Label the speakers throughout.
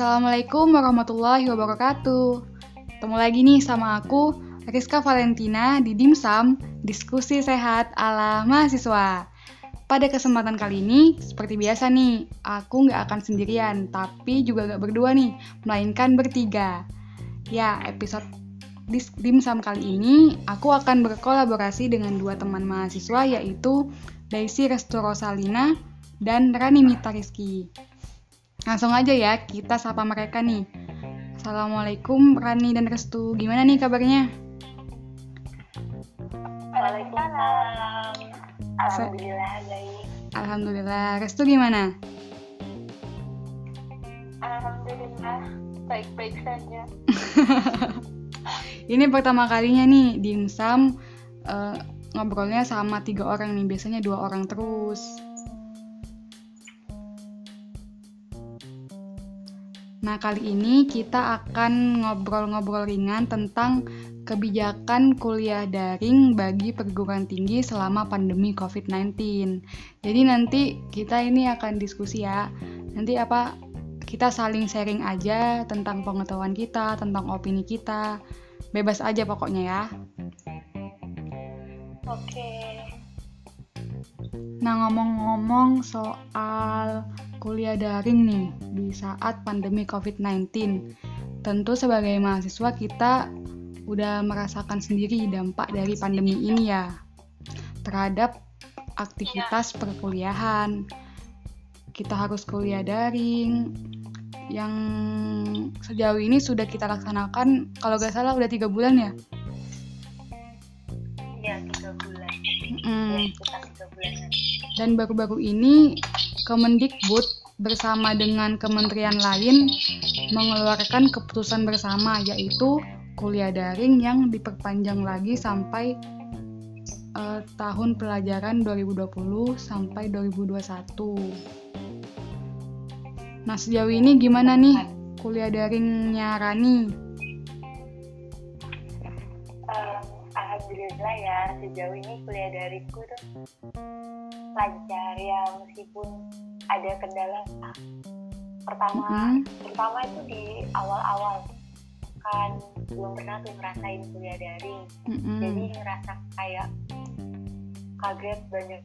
Speaker 1: Assalamualaikum warahmatullahi wabarakatuh. Ketemu lagi nih sama aku, Rizka Valentina di Dimsum, diskusi sehat ala mahasiswa. Pada kesempatan kali ini, seperti biasa nih, aku nggak akan sendirian, tapi juga nggak berdua nih, melainkan bertiga. Ya, episode Dimsum kali ini, aku akan berkolaborasi dengan dua teman mahasiswa, yaitu Daisy Resto Rosalina dan Rani Mita Rizky. Langsung aja ya, kita sapa mereka nih. Assalamualaikum Rani dan Restu, gimana nih kabarnya?
Speaker 2: Waalaikumsalam. Alhamdulillah baik.
Speaker 1: Alhamdulillah, Restu gimana?
Speaker 2: Alhamdulillah baik-baik saja.
Speaker 1: Ini pertama kalinya nih di Insam uh, ngobrolnya sama tiga orang nih, biasanya dua orang terus. Nah, kali ini kita akan ngobrol-ngobrol ringan tentang kebijakan kuliah daring bagi perguruan tinggi selama pandemi COVID-19. Jadi nanti kita ini akan diskusi ya. Nanti apa kita saling sharing aja tentang pengetahuan kita, tentang opini kita. Bebas aja pokoknya ya.
Speaker 2: Oke.
Speaker 1: Nah, ngomong-ngomong soal kuliah daring nih di saat pandemi COVID-19. Tentu sebagai mahasiswa kita udah merasakan sendiri dampak dari pandemi ini ya terhadap aktivitas perkuliahan. Kita harus kuliah daring yang sejauh ini sudah kita laksanakan kalau gak salah udah tiga bulan ya.
Speaker 2: Iya tiga bulan.
Speaker 1: Mm.
Speaker 2: Ya, kita tiga bulan.
Speaker 1: Dan baru-baru ini Kemendikbud bersama dengan kementerian lain mengeluarkan keputusan bersama yaitu kuliah daring yang diperpanjang lagi sampai uh, tahun pelajaran 2020 sampai 2021. Nah, sejauh ini gimana nih kuliah daringnya Rani?
Speaker 2: Alhamdulillah ya sejauh ini kuliah daringku tuh lancar ya meskipun ada kendala pertama mm -hmm. pertama itu di awal-awal kan belum pernah tuh ngerasain kuliah daring mm -hmm. jadi ngerasa kayak kaget banyak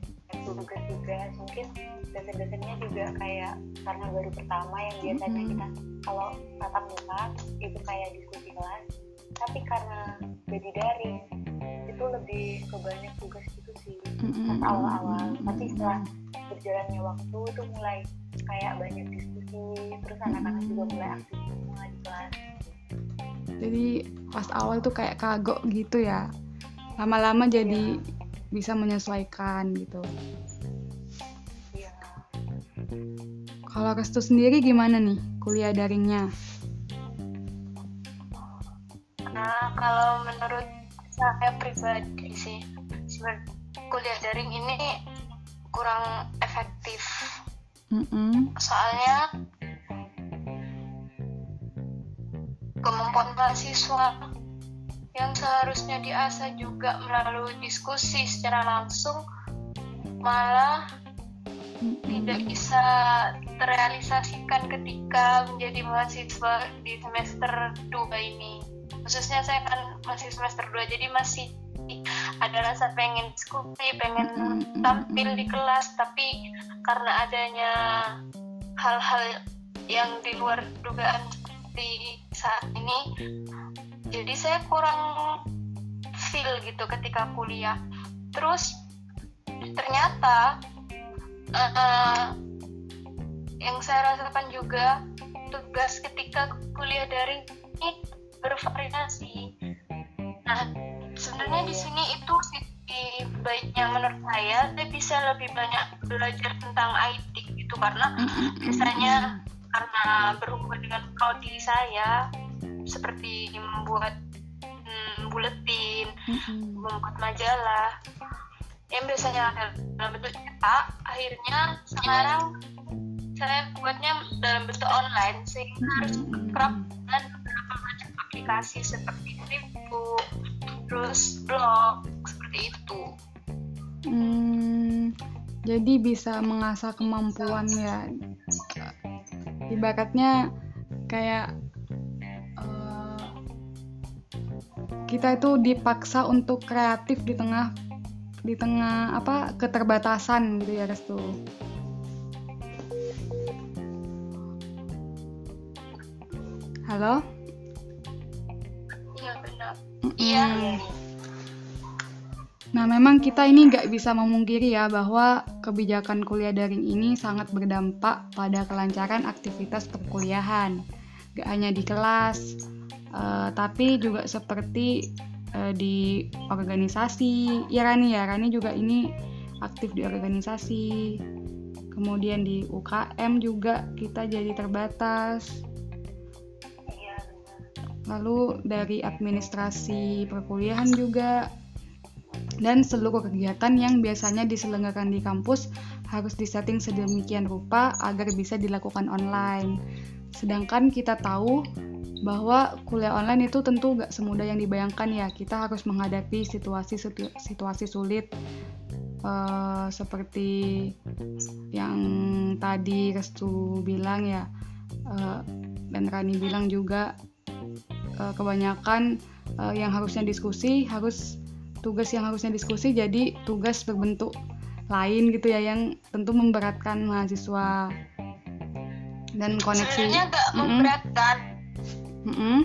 Speaker 2: tugas-tugas mungkin dosen-dosennya juga kayak karena baru pertama yang biasanya mm -hmm. kita kalau tatap muka itu kayak diskusi kelas tapi karena jadi daring itu lebih ke banyak tugas gitu sih. Pas awal-awal. Tapi setelah berjalannya waktu itu mulai kayak banyak diskusi terus anak-anak juga mulai aktif semua di kelas.
Speaker 1: Jadi pas awal tuh kayak kagok gitu ya. Lama-lama jadi ya. bisa menyesuaikan gitu.
Speaker 2: Iya.
Speaker 1: Kalau Restu sendiri gimana nih kuliah daringnya?
Speaker 2: Nah kalau menurut saya pribadi sih kuliah daring ini kurang efektif
Speaker 1: mm -hmm.
Speaker 2: soalnya kemampuan mahasiswa yang seharusnya diasah juga melalui diskusi secara langsung malah mm-hmm. tidak bisa terrealisasikan ketika menjadi mahasiswa di semester 2 ini khususnya saya kan masih semester 2 jadi masih ada rasa pengen diskusi pengen tampil di kelas. Tapi karena adanya hal-hal yang di luar dugaan di saat ini jadi saya kurang feel gitu ketika kuliah. Terus ternyata uh, yang saya rasakan juga tugas ketika kuliah daring ini bervariasi. Nah sebenarnya di sini itu sisi baiknya menurut saya saya bisa lebih banyak belajar tentang IT gitu karena biasanya karena berhubungan dengan prodi saya seperti membuat hmm, buletin membuat majalah yang biasanya dalam bentuk cetak akhirnya sekarang saya buatnya dalam bentuk online sehingga harus kerap dan aplikasi seperti Facebook terus blog seperti itu
Speaker 1: hmm, jadi bisa mengasah kemampuan ya ibaratnya kayak uh, kita itu dipaksa untuk kreatif di tengah di tengah apa keterbatasan gitu ya Restu. Halo?
Speaker 2: Iya.
Speaker 1: Iya. Nah, memang kita ini nggak bisa memungkiri ya bahwa kebijakan kuliah daring ini sangat berdampak pada kelancaran aktivitas perkuliahan. Gak hanya di kelas, uh, tapi juga seperti uh, di organisasi. Ya Rani ya, Rani juga ini aktif di organisasi. Kemudian di UKM juga kita jadi terbatas. Lalu dari administrasi perkuliahan juga dan seluruh kegiatan yang biasanya diselenggarakan di kampus harus disetting sedemikian rupa agar bisa dilakukan online. Sedangkan kita tahu bahwa kuliah online itu tentu gak semudah yang dibayangkan ya. Kita harus menghadapi situasi situasi sulit uh, seperti yang tadi Restu bilang ya, uh, dan Rani bilang juga uh, kebanyakan uh, yang harusnya diskusi harus tugas yang harusnya diskusi jadi tugas berbentuk lain gitu ya yang tentu memberatkan mahasiswa dan koneksi
Speaker 2: sebenarnya nggak mm -mm. memberatkan
Speaker 1: mm -mm.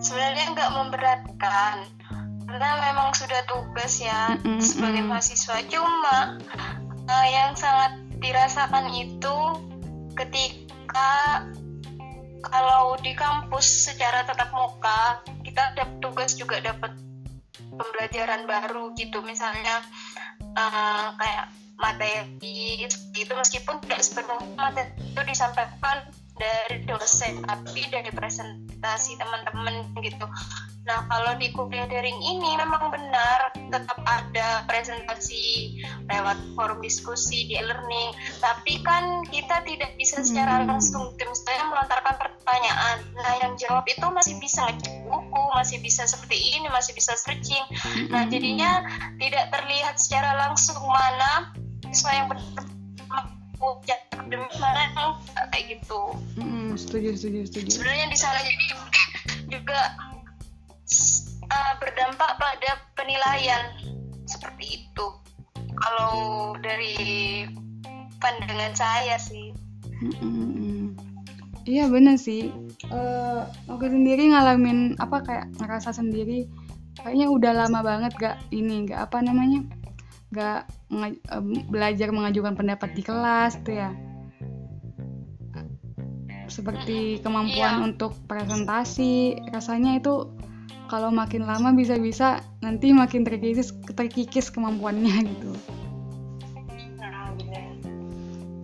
Speaker 2: sebenarnya nggak memberatkan karena memang sudah tugas ya mm -mm. sebagai mahasiswa cuma uh, yang sangat dirasakan itu ketika kalau di kampus secara tatap muka kita dapat tugas juga dapat pembelajaran baru gitu. Misalnya uh, kayak materi itu meskipun tidak sepenuhnya materi itu disampaikan dari dosen tapi dari presentasi teman-teman gitu. Nah kalau di kuliah daring ini memang benar tetap ada presentasi lewat forum diskusi di e-learning. Tapi kan kita tidak bisa secara hmm. langsung misalnya melontarkan pertanyaan nah yang jawab itu masih bisa buku masih bisa seperti ini masih bisa searching nah jadinya tidak terlihat secara langsung mana siswa yang demi mana kayak gitu.
Speaker 1: Mm, setuju, setuju, setuju.
Speaker 2: Sebenarnya di sana jadi juga uh, berdampak pada penilaian seperti itu. Kalau dari pandangan saya sih.
Speaker 1: Mm-mm. Iya bener sih. Uh, sendiri ngalamin apa kayak ngerasa sendiri kayaknya udah lama banget gak ini gak apa namanya gak belajar mengajukan pendapat di kelas tuh ya seperti kemampuan iya. untuk presentasi rasanya itu kalau makin lama bisa-bisa nanti makin terkikis terkikis kemampuannya gitu
Speaker 2: nah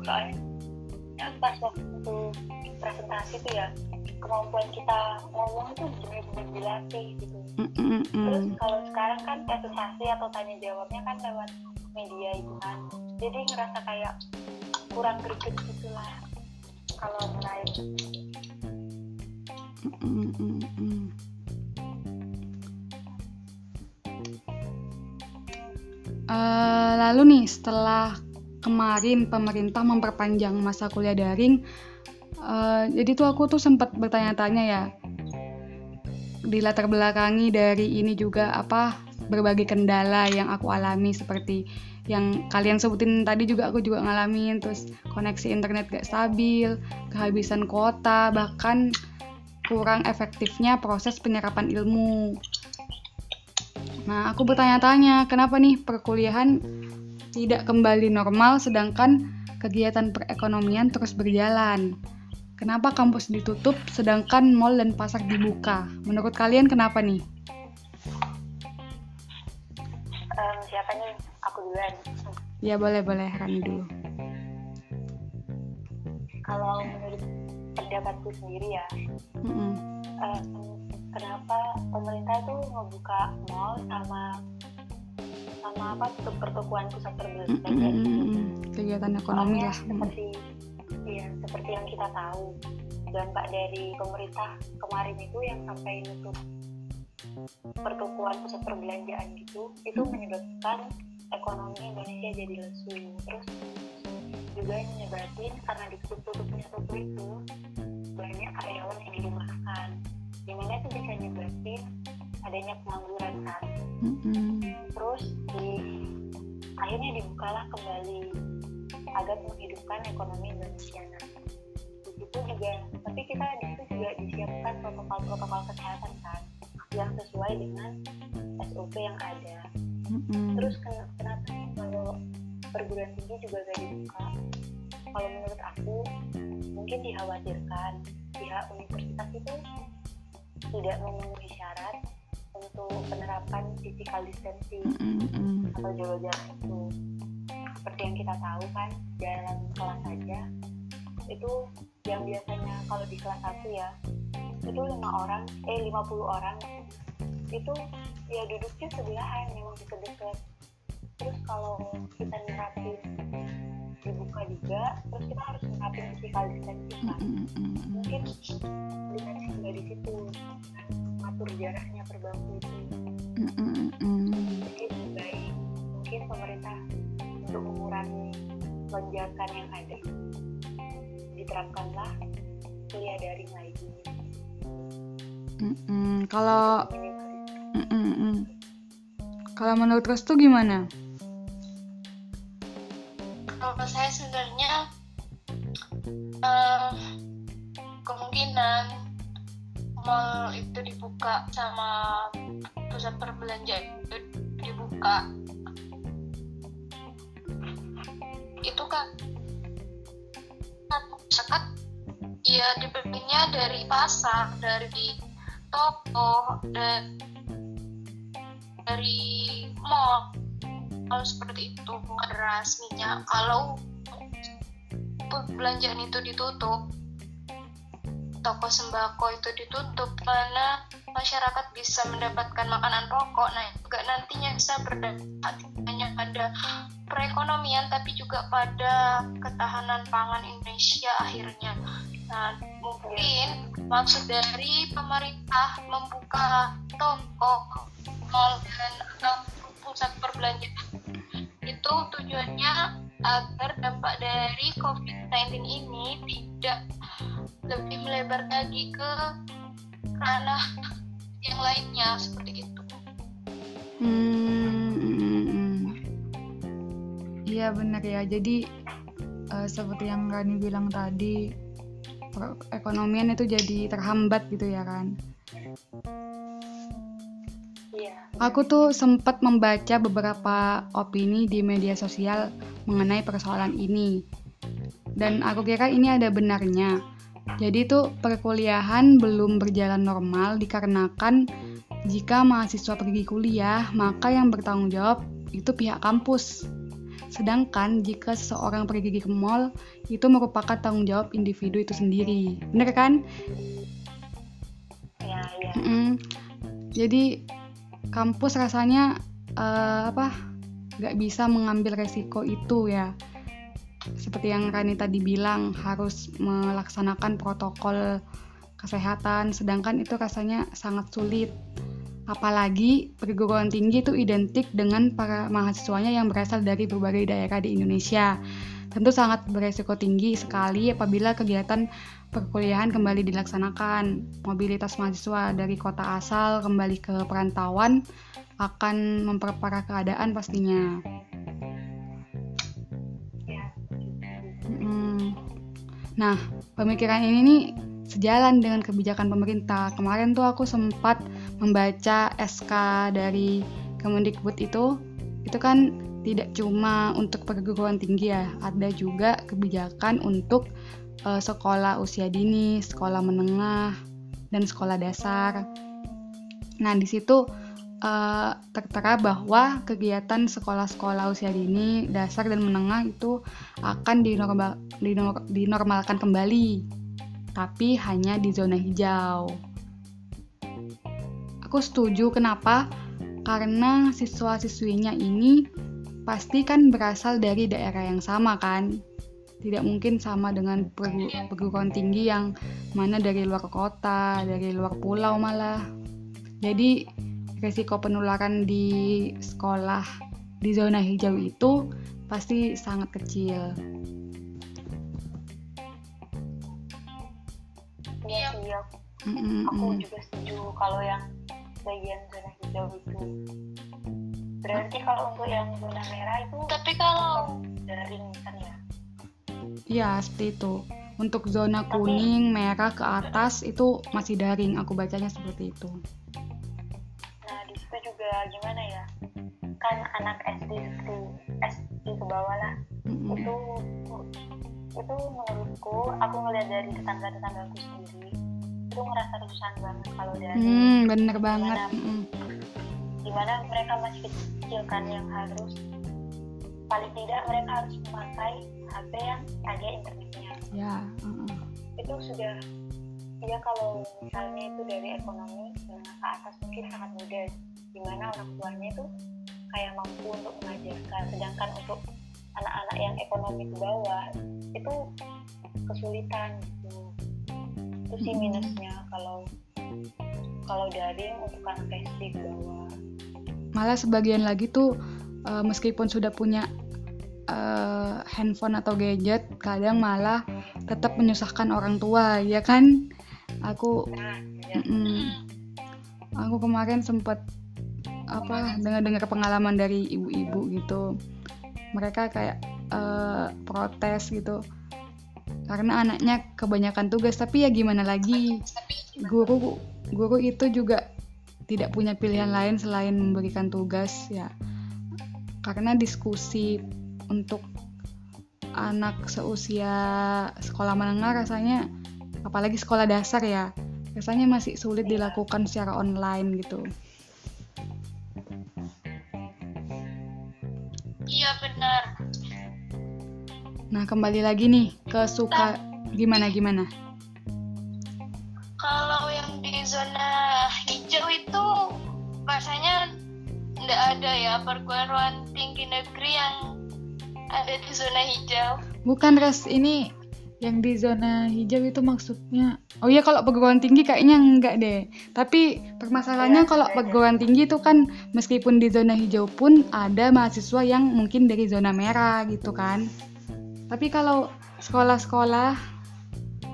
Speaker 2: soalnya pas waktu presentasi tuh ya kemampuan kita ngomong tuh benar-benar dilatih gitu mm -mm. terus kalau sekarang kan presentasi atau tanya jawabnya kan lewat media itu kan jadi ngerasa kayak kurang greget gitulah kalau meraih -mm.
Speaker 1: Uh, lalu nih setelah kemarin pemerintah memperpanjang masa kuliah daring, uh, jadi tuh aku tuh sempat bertanya-tanya ya, di latar belakangi dari ini juga apa berbagai kendala yang aku alami seperti yang kalian sebutin tadi juga aku juga ngalamin terus koneksi internet gak stabil, kehabisan kuota, bahkan kurang efektifnya proses penyerapan ilmu. Nah, aku bertanya-tanya, kenapa nih perkuliahan tidak kembali normal sedangkan kegiatan perekonomian terus berjalan? Kenapa kampus ditutup sedangkan mall dan pasar dibuka? Menurut kalian kenapa nih?
Speaker 2: Um, siapa nih? Aku duluan.
Speaker 1: Ya boleh boleh Rani dulu.
Speaker 2: Kalau menurut pendapatku sendiri ya, mm -hmm. um, kenapa pemerintah itu ngebuka mall sama sama apa untuk pertukuan pusat perbelanjaan. Mm -hmm.
Speaker 1: kegiatan ekonomi lah.
Speaker 2: seperti iya seperti yang kita tahu dampak dari pemerintah kemarin itu yang sampai nutup pertukuan pusat perbelanjaan gitu itu menyebabkan ekonomi Indonesia jadi lesu. Terus juga yang menyebabkan karena ditutup-tutupnya toko itu banyak karyawan yang dirumahkan. Di mana itu bisa nyebabin adanya pengangguran kan mm-hmm. terus di akhirnya dibukalah kembali agar menghidupkan ekonomi Indonesia nah di situ juga tapi kita di situ juga disiapkan protokol-protokol kesehatan kan yang sesuai dengan SOP yang ada mm-hmm. terus kenapa kalau perguruan tinggi juga gak dibuka kalau menurut aku mungkin dikhawatirkan pihak universitas itu tidak memenuhi syarat untuk penerapan physical distancing mm-hmm. atau jaga jarak itu seperti yang kita tahu kan dalam kelas saja itu yang biasanya kalau di kelas satu ya itu lima orang eh 50 orang itu ya duduknya sebelahan memang deket-deket terus kalau kita nerapin dibuka juga terus kita harus nerapin physical distancing kan mungkin lihatnya juga di situ mengatur jaraknya per bangku itu mungkin baik mungkin pemerintah untuk mengurangi lonjakan yang ada diterapkanlah kuliah daring lagi
Speaker 1: mm -mm. kalau mm -mm. kalau menurut Restu gimana?
Speaker 2: Kalau saya sebenarnya uh, kemungkinan mall itu dibuka sama pusat perbelanjaan itu dibuka. Itu kan masyarakat ya dibelinya dari pasar dari toko dan dari mall kalau seperti itu minyak kalau belanjaan itu ditutup toko sembako itu ditutup karena masyarakat bisa mendapatkan makanan pokok. Nah juga nantinya bisa berdampak hanya pada perekonomian tapi juga pada ketahanan pangan Indonesia akhirnya. Nah mungkin maksud dari pemerintah membuka toko mall dan atau pusat perbelanjaan itu tujuannya agar dampak dari COVID-19 ini tidak lebih melebar lagi ke ranah yang lainnya seperti itu.
Speaker 1: Hmm, iya benar ya. Jadi uh, seperti yang Rani bilang tadi, perekonomian itu jadi terhambat gitu ya kan. Aku tuh sempat membaca beberapa opini di media sosial mengenai persoalan ini. Dan aku kira ini ada benarnya. Jadi tuh perkuliahan belum berjalan normal dikarenakan jika mahasiswa pergi kuliah, maka yang bertanggung jawab itu pihak kampus. Sedangkan jika seseorang pergi ke mall, itu merupakan tanggung jawab individu itu sendiri. Bener kan?
Speaker 2: Ya, ya.
Speaker 1: Mm -mm. Jadi kampus rasanya uh, apa nggak bisa mengambil resiko itu ya. Seperti yang Rani tadi bilang harus melaksanakan protokol kesehatan sedangkan itu rasanya sangat sulit. Apalagi perguruan tinggi itu identik dengan para mahasiswanya yang berasal dari berbagai daerah di Indonesia tentu sangat beresiko tinggi sekali apabila kegiatan perkuliahan kembali dilaksanakan. Mobilitas mahasiswa dari kota asal kembali ke perantauan akan memperparah keadaan pastinya. Hmm. Nah, pemikiran ini nih sejalan dengan kebijakan pemerintah. Kemarin tuh aku sempat membaca SK dari Kemendikbud itu, itu kan tidak cuma untuk perguruan tinggi ya, ada juga kebijakan untuk uh, sekolah usia dini, sekolah menengah, dan sekolah dasar. Nah, di situ uh, tertera bahwa kegiatan sekolah-sekolah usia dini, dasar, dan menengah itu akan dinormal, dinor, dinormalkan kembali, tapi hanya di zona hijau. Aku setuju kenapa? Karena siswa-siswinya ini pasti kan berasal dari daerah yang sama kan tidak mungkin sama dengan perguruan tinggi yang mana dari luar kota, dari luar pulau malah. Jadi resiko penularan di sekolah di zona hijau itu pasti sangat kecil.
Speaker 3: mm -mm. aku juga setuju kalau yang bagian zona hijau itu berarti kalau untuk yang zona merah itu tapi kalau daring kan ya?
Speaker 1: Iya seperti itu. Untuk zona kuning merah ke atas itu masih daring. Aku bacanya seperti itu.
Speaker 3: Nah di situ juga gimana ya? Kan anak SD ke SD ke bawah lah. Mm -hmm. itu itu menurutku aku ngeliat dari tetangga tetanggaku sendiri itu ngerasa kesusahan banget kalau dari
Speaker 1: hmm, bener banget
Speaker 3: di mana, mereka masih kecil kan yang harus paling tidak mereka harus memakai HP yang ada internetnya.
Speaker 1: Ya
Speaker 3: itu sudah ya kalau misalnya itu dari ekonomi menengah ke atas mungkin sangat mudah di mana orang tuanya itu kayak mampu untuk mengajarkan. Sedangkan untuk anak-anak yang ekonomi ke bawah itu kesulitan gitu. Itu sih minusnya kalau kalau daring untuk anak SD ke bawah
Speaker 1: malah sebagian lagi tuh uh, meskipun sudah punya uh, handphone atau gadget kadang malah tetap menyusahkan orang tua ya kan? Aku mm -mm, aku kemarin sempat apa dengar-dengar pengalaman dari ibu-ibu gitu. Mereka kayak uh, protes gitu. Karena anaknya kebanyakan tugas tapi ya gimana lagi? Guru guru itu juga tidak punya pilihan lain selain memberikan tugas ya karena diskusi untuk anak seusia sekolah menengah rasanya apalagi sekolah dasar ya rasanya masih sulit dilakukan secara online gitu.
Speaker 3: Iya benar.
Speaker 1: Nah kembali lagi nih ke suka gimana gimana?
Speaker 3: Kalau yang di zona tidak ada ya perguruan tinggi negeri yang ada di zona hijau.
Speaker 1: Bukan res. Ini yang di zona hijau itu maksudnya. Oh iya kalau perguruan tinggi kayaknya enggak deh. Tapi permasalahannya ya, kalau perguruan tinggi itu kan meskipun di zona hijau pun ada mahasiswa yang mungkin dari zona merah gitu kan. Tapi kalau sekolah-sekolah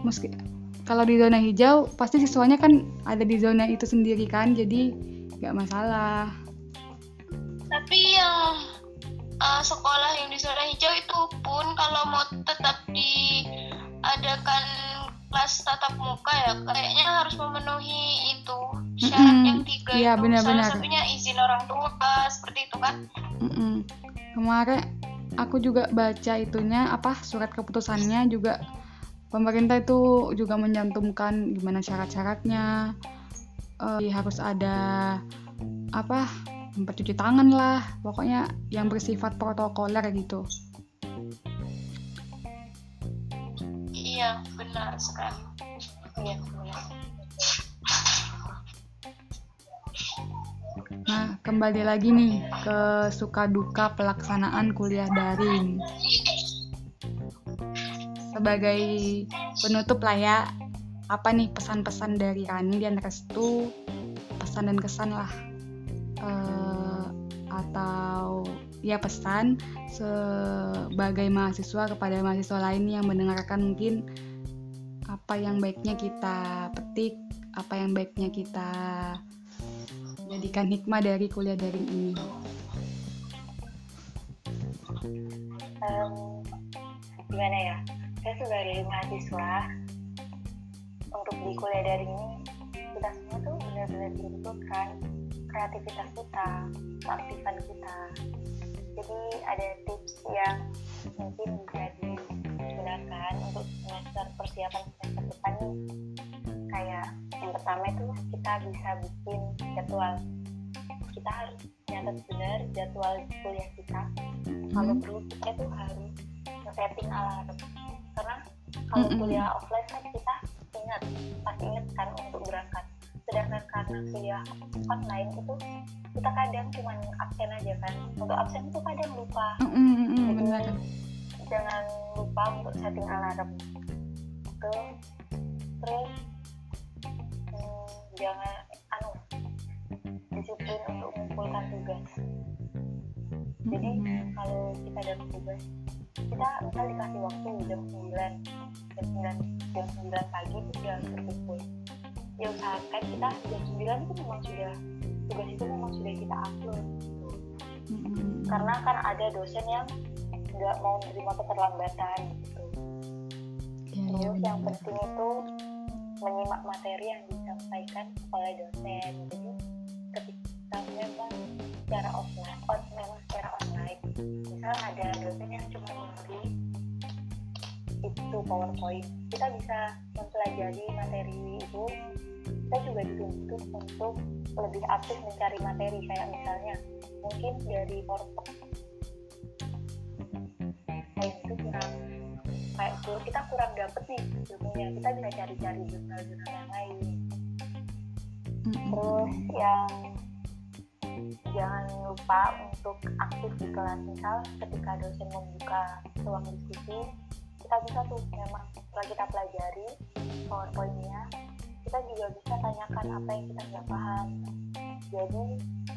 Speaker 1: meski kalau di zona hijau pasti siswanya kan ada di zona itu sendiri kan jadi nggak masalah
Speaker 3: tapi yang uh, sekolah yang di zona hijau itu pun kalau mau tetap diadakan kelas tatap muka ya kayaknya harus memenuhi itu syarat mm -hmm. yang tiga
Speaker 1: ya, itu benar, salah
Speaker 3: satunya izin orang tua seperti itu kan
Speaker 1: mm -hmm. kemarin aku juga baca itunya apa surat keputusannya juga pemerintah itu juga menyantumkan gimana syarat-syaratnya uh, harus ada apa tempat cuci tangan lah. Pokoknya yang bersifat protokoler gitu.
Speaker 3: Iya benar sekali. Iya benar.
Speaker 1: Nah, kembali lagi nih ke suka duka pelaksanaan kuliah daring. Sebagai penutup lah ya, apa nih pesan-pesan dari Rani dan Restu, pesan dan kesan lah uh, atau ya pesan sebagai mahasiswa kepada mahasiswa lain yang mendengarkan mungkin apa yang baiknya kita petik, apa yang baiknya kita jadikan hikmah dari kuliah daring ini.
Speaker 3: Um, gimana ya? Saya sebagai mahasiswa untuk di kuliah daring ini kita semua tuh benar-benar dibutuhkan kreativitas kita, keaktifan kita. Jadi ada tips yang mungkin bisa digunakan untuk semester persiapan semester depan nih. Kayak yang pertama itu kita bisa bikin jadwal. Kita harus nyatet benar jadwal kuliah kita. Kalau hmm. perlu kita tuh harus setting alarm. Karena kalau hmm. kuliah offline kan kita ingat, pasti ingat kan untuk berangkat sedangkan karena kuliah online itu kita kadang cuma absen aja kan. Untuk absen itu kadang lupa.
Speaker 1: Mm -hmm,
Speaker 3: jadi jangan lupa untuk setting alarm. Tuh terus hmm, jangan anu disiplin untuk mengumpulkan tugas. Jadi kalau kita dapat tugas kita misal dikasih waktu jam 9 jam 9 jam 9 pagi itu sudah berkumpul
Speaker 2: ya usahakan kita jam 9 itu memang sudah tugas itu memang sudah kita upload gitu. hmm. karena kan ada dosen yang nggak mau menerima keterlambatan gitu ya, terus ya, yang penting itu menyimak materi yang disampaikan oleh dosen jadi ketika memang secara offline on, memang secara online misal ada dosen yang cuma itu powerpoint. Kita bisa mempelajari materi itu. Kita juga dituntut untuk lebih aktif mencari materi kayak misalnya mungkin dari powerpoint itu kurang kayak kita kurang dapet nih ilmunya. Kita bisa cari-cari jurnal-jurnal yang lain. Terus yang jangan lupa untuk aktif di kelas misal ketika dosen membuka ruang diskusi kita bisa tuh memang setelah kita pelajari powerpointnya kita juga bisa tanyakan apa yang kita nggak paham. Jadi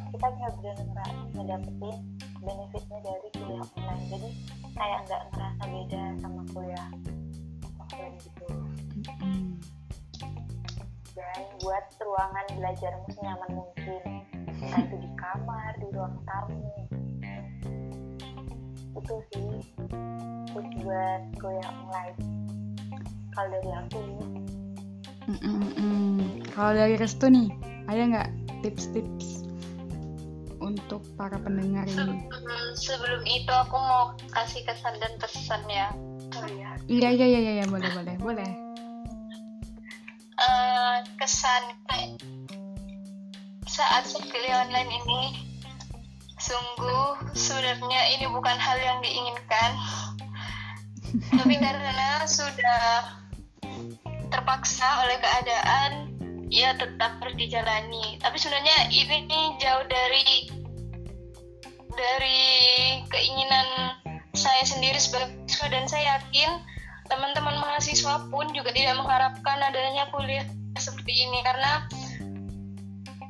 Speaker 2: kita benar-benar ngedapetin benefitnya dari kuliah online. Jadi kayak nggak ngerasa beda sama kuliah offline gitu. Dan buat ruangan belajarmu senyaman mungkin. Entah itu di kamar di ruang tamu itu sih tips buat kuliah online kalau dari aku
Speaker 1: mm -mm. kalau dari Restu nih ada nggak tips-tips untuk para pendengar ini?
Speaker 2: Sebelum itu aku mau kasih kesan dan pesan ya.
Speaker 1: Oh iya. Iya iya iya iya boleh boleh boleh.
Speaker 2: Uh, kesan saat kuliah online ini sungguh sebenarnya ini bukan hal yang diinginkan. Tapi karena sudah terpaksa oleh keadaan ya tetap harus dijalani tapi sebenarnya ini jauh dari dari keinginan saya sendiri sebagai siswa dan saya yakin teman-teman mahasiswa pun juga tidak mengharapkan adanya kuliah seperti ini. Karena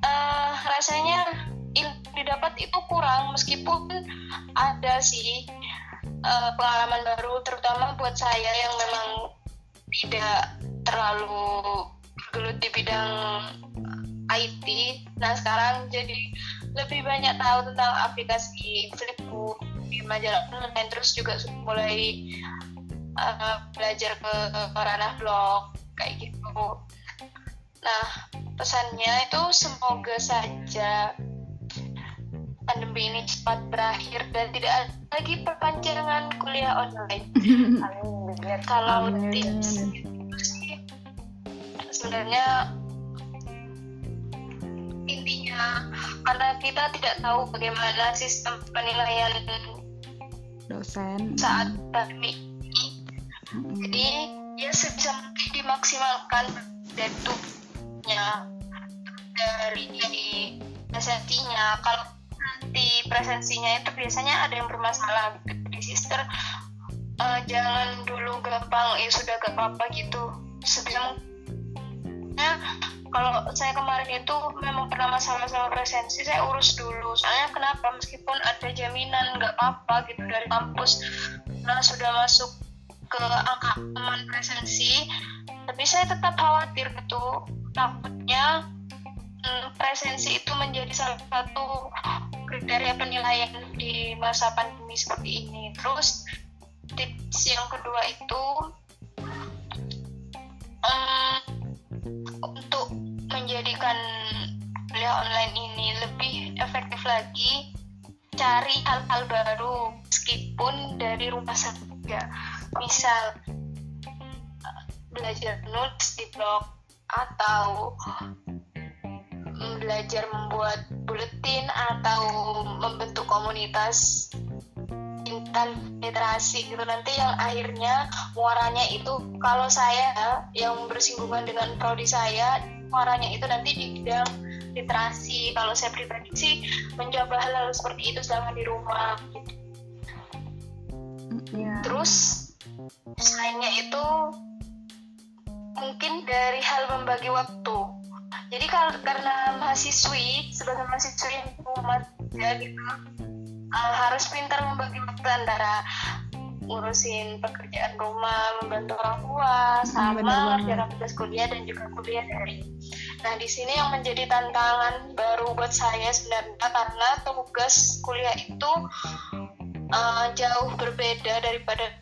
Speaker 2: uh, rasanya didapat itu kurang meskipun ada sih uh, pengalaman baru terutama buat saya yang memang tidak terlalu gelut di bidang IT nah sekarang jadi lebih banyak tahu tentang aplikasi Flipbook di majalah online terus juga mulai uh, belajar ke ranah blog kayak gitu. Nah pesannya itu semoga saja pandemi ini cepat berakhir dan tidak ada lagi perpanjangan kuliah online. Amin. Kalau tips sebenarnya karena kita tidak tahu bagaimana sistem penilaian
Speaker 1: dosen
Speaker 2: saat pandemi ini hmm. jadi ya sebisa mungkin dimaksimalkan deadline dari dari presentinya kalau nanti presensinya itu biasanya ada yang bermasalah. Di sister uh, jangan dulu gampang. Ya sudah gak apa-apa gitu. Sebisa mungkin kalau saya kemarin itu memang pernah masalah sama presensi saya urus dulu. Soalnya kenapa? Meskipun ada jaminan nggak apa-apa gitu dari kampus. Nah sudah masuk ke angka aman presensi tapi saya tetap khawatir gitu. Takutnya hmm, presensi itu menjadi salah satu kriteria penilaian di masa pandemi seperti ini. Terus tips yang kedua itu um, untuk menjadikan kuliah online ini lebih efektif lagi cari hal-hal baru meskipun dari rumah saja. Misal belajar nulis di blog atau belajar membuat buletin atau membentuk komunitas intan literasi gitu nanti yang akhirnya muaranya itu kalau saya yang bersinggungan dengan prodi saya muaranya itu nanti di bidang literasi kalau saya pribadi sih mencoba hal-hal seperti itu selama di rumah. Yeah. terus selainnya itu mungkin dari hal membagi waktu jadi kalau karena mahasiswi sebagai mahasiswi yang umat ya gitu uh, harus pintar membagi waktu antara ngurusin pekerjaan rumah, membantu orang tua, sama kerjaan tugas kuliah dan juga kuliah dari Nah, di sini yang menjadi tantangan baru buat saya sebenarnya karena tugas kuliah itu uh, jauh berbeda daripada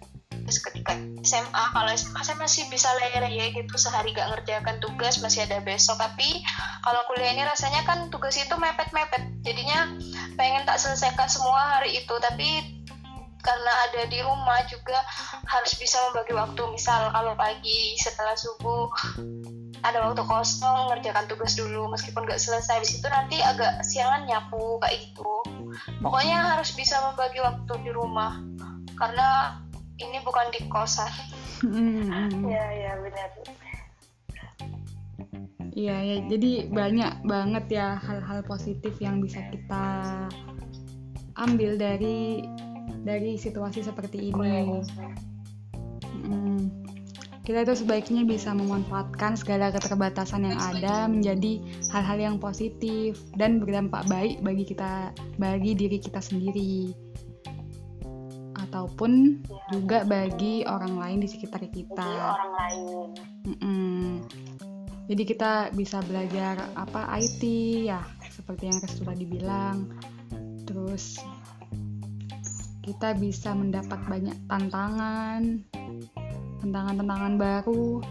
Speaker 2: ketika SMA kalau SMA saya masih bisa leye gitu sehari gak ngerjakan tugas masih ada besok. Tapi kalau kuliah ini rasanya kan tugas itu mepet-mepet. Jadinya pengen tak selesaikan semua hari itu. Tapi karena ada di rumah juga harus bisa membagi waktu. Misal kalau pagi setelah subuh ada waktu kosong ngerjakan tugas dulu. Meskipun gak selesai di situ nanti agak siangan nyapu kayak gitu. Pokoknya harus bisa membagi waktu di rumah. Karena ini bukan di kosan.
Speaker 1: Hmm.
Speaker 2: ya ya benar.
Speaker 1: Iya ya, jadi banyak banget ya hal-hal positif yang bisa kita ambil dari dari situasi seperti ini. Hmm, kita itu sebaiknya bisa memanfaatkan segala keterbatasan yang ada menjadi hal-hal yang positif dan berdampak baik bagi kita, bagi diri kita sendiri ataupun juga bagi orang lain di sekitar kita.
Speaker 2: Bagi orang lain.
Speaker 1: Mm-mm. Jadi kita bisa belajar apa IT ya, seperti yang sudah dibilang. Terus kita bisa mendapat banyak tantangan, tantangan-tantangan baru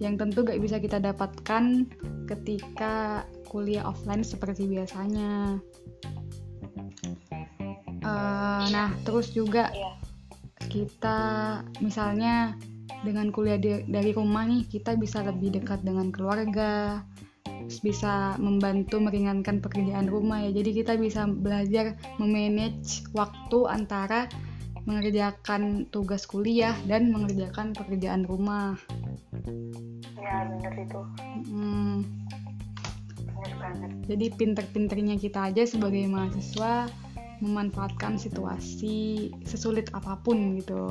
Speaker 1: yang tentu gak bisa kita dapatkan ketika kuliah offline seperti biasanya. Uh, nah, terus juga
Speaker 2: Iya.
Speaker 1: kita misalnya dengan kuliah di- dari rumah nih, kita bisa lebih dekat dengan keluarga, bisa membantu meringankan pekerjaan rumah ya. Jadi kita bisa belajar memanage waktu antara mengerjakan tugas kuliah dan mengerjakan pekerjaan rumah.
Speaker 2: Ya benar itu.
Speaker 1: Hmm,
Speaker 2: banget.
Speaker 1: jadi pinter-pinternya kita aja sebagai mahasiswa memanfaatkan situasi sesulit apa pun gitu.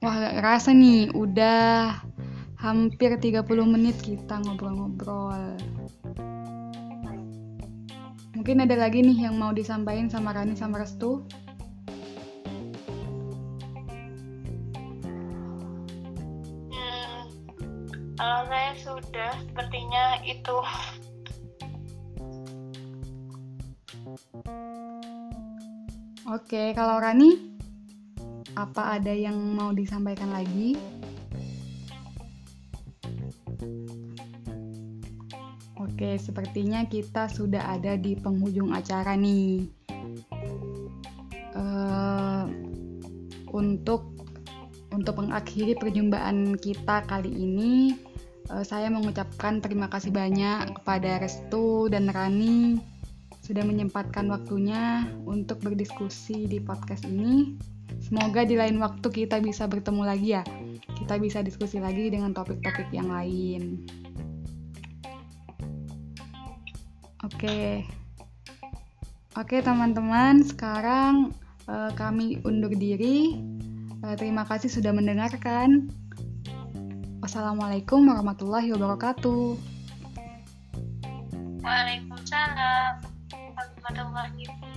Speaker 1: Wah, gak kerasa nih, udah hampir 30 menit kita ngobrol-ngobrol. Mungkin ada lagi nih yang mau disampaikan sama Rani sama Restu?
Speaker 2: Hmm, kalau saya sudah sepertinya itu
Speaker 1: Oke, kalau Rani, apa ada yang mau disampaikan lagi? Oke, sepertinya kita sudah ada di penghujung acara nih. Eh, untuk untuk mengakhiri perjumpaan kita kali ini, eh, saya mengucapkan terima kasih banyak kepada Restu dan Rani sudah menyempatkan waktunya untuk berdiskusi di podcast ini. Semoga di lain waktu kita bisa bertemu lagi ya. Kita bisa diskusi lagi dengan topik-topik yang lain. Oke. Oke, teman-teman, sekarang eh, kami undur diri. Eh, terima kasih sudah mendengarkan. Wassalamualaikum warahmatullahi wabarakatuh.
Speaker 2: Waalaikumsalam warahmatullahi wabarakatuh.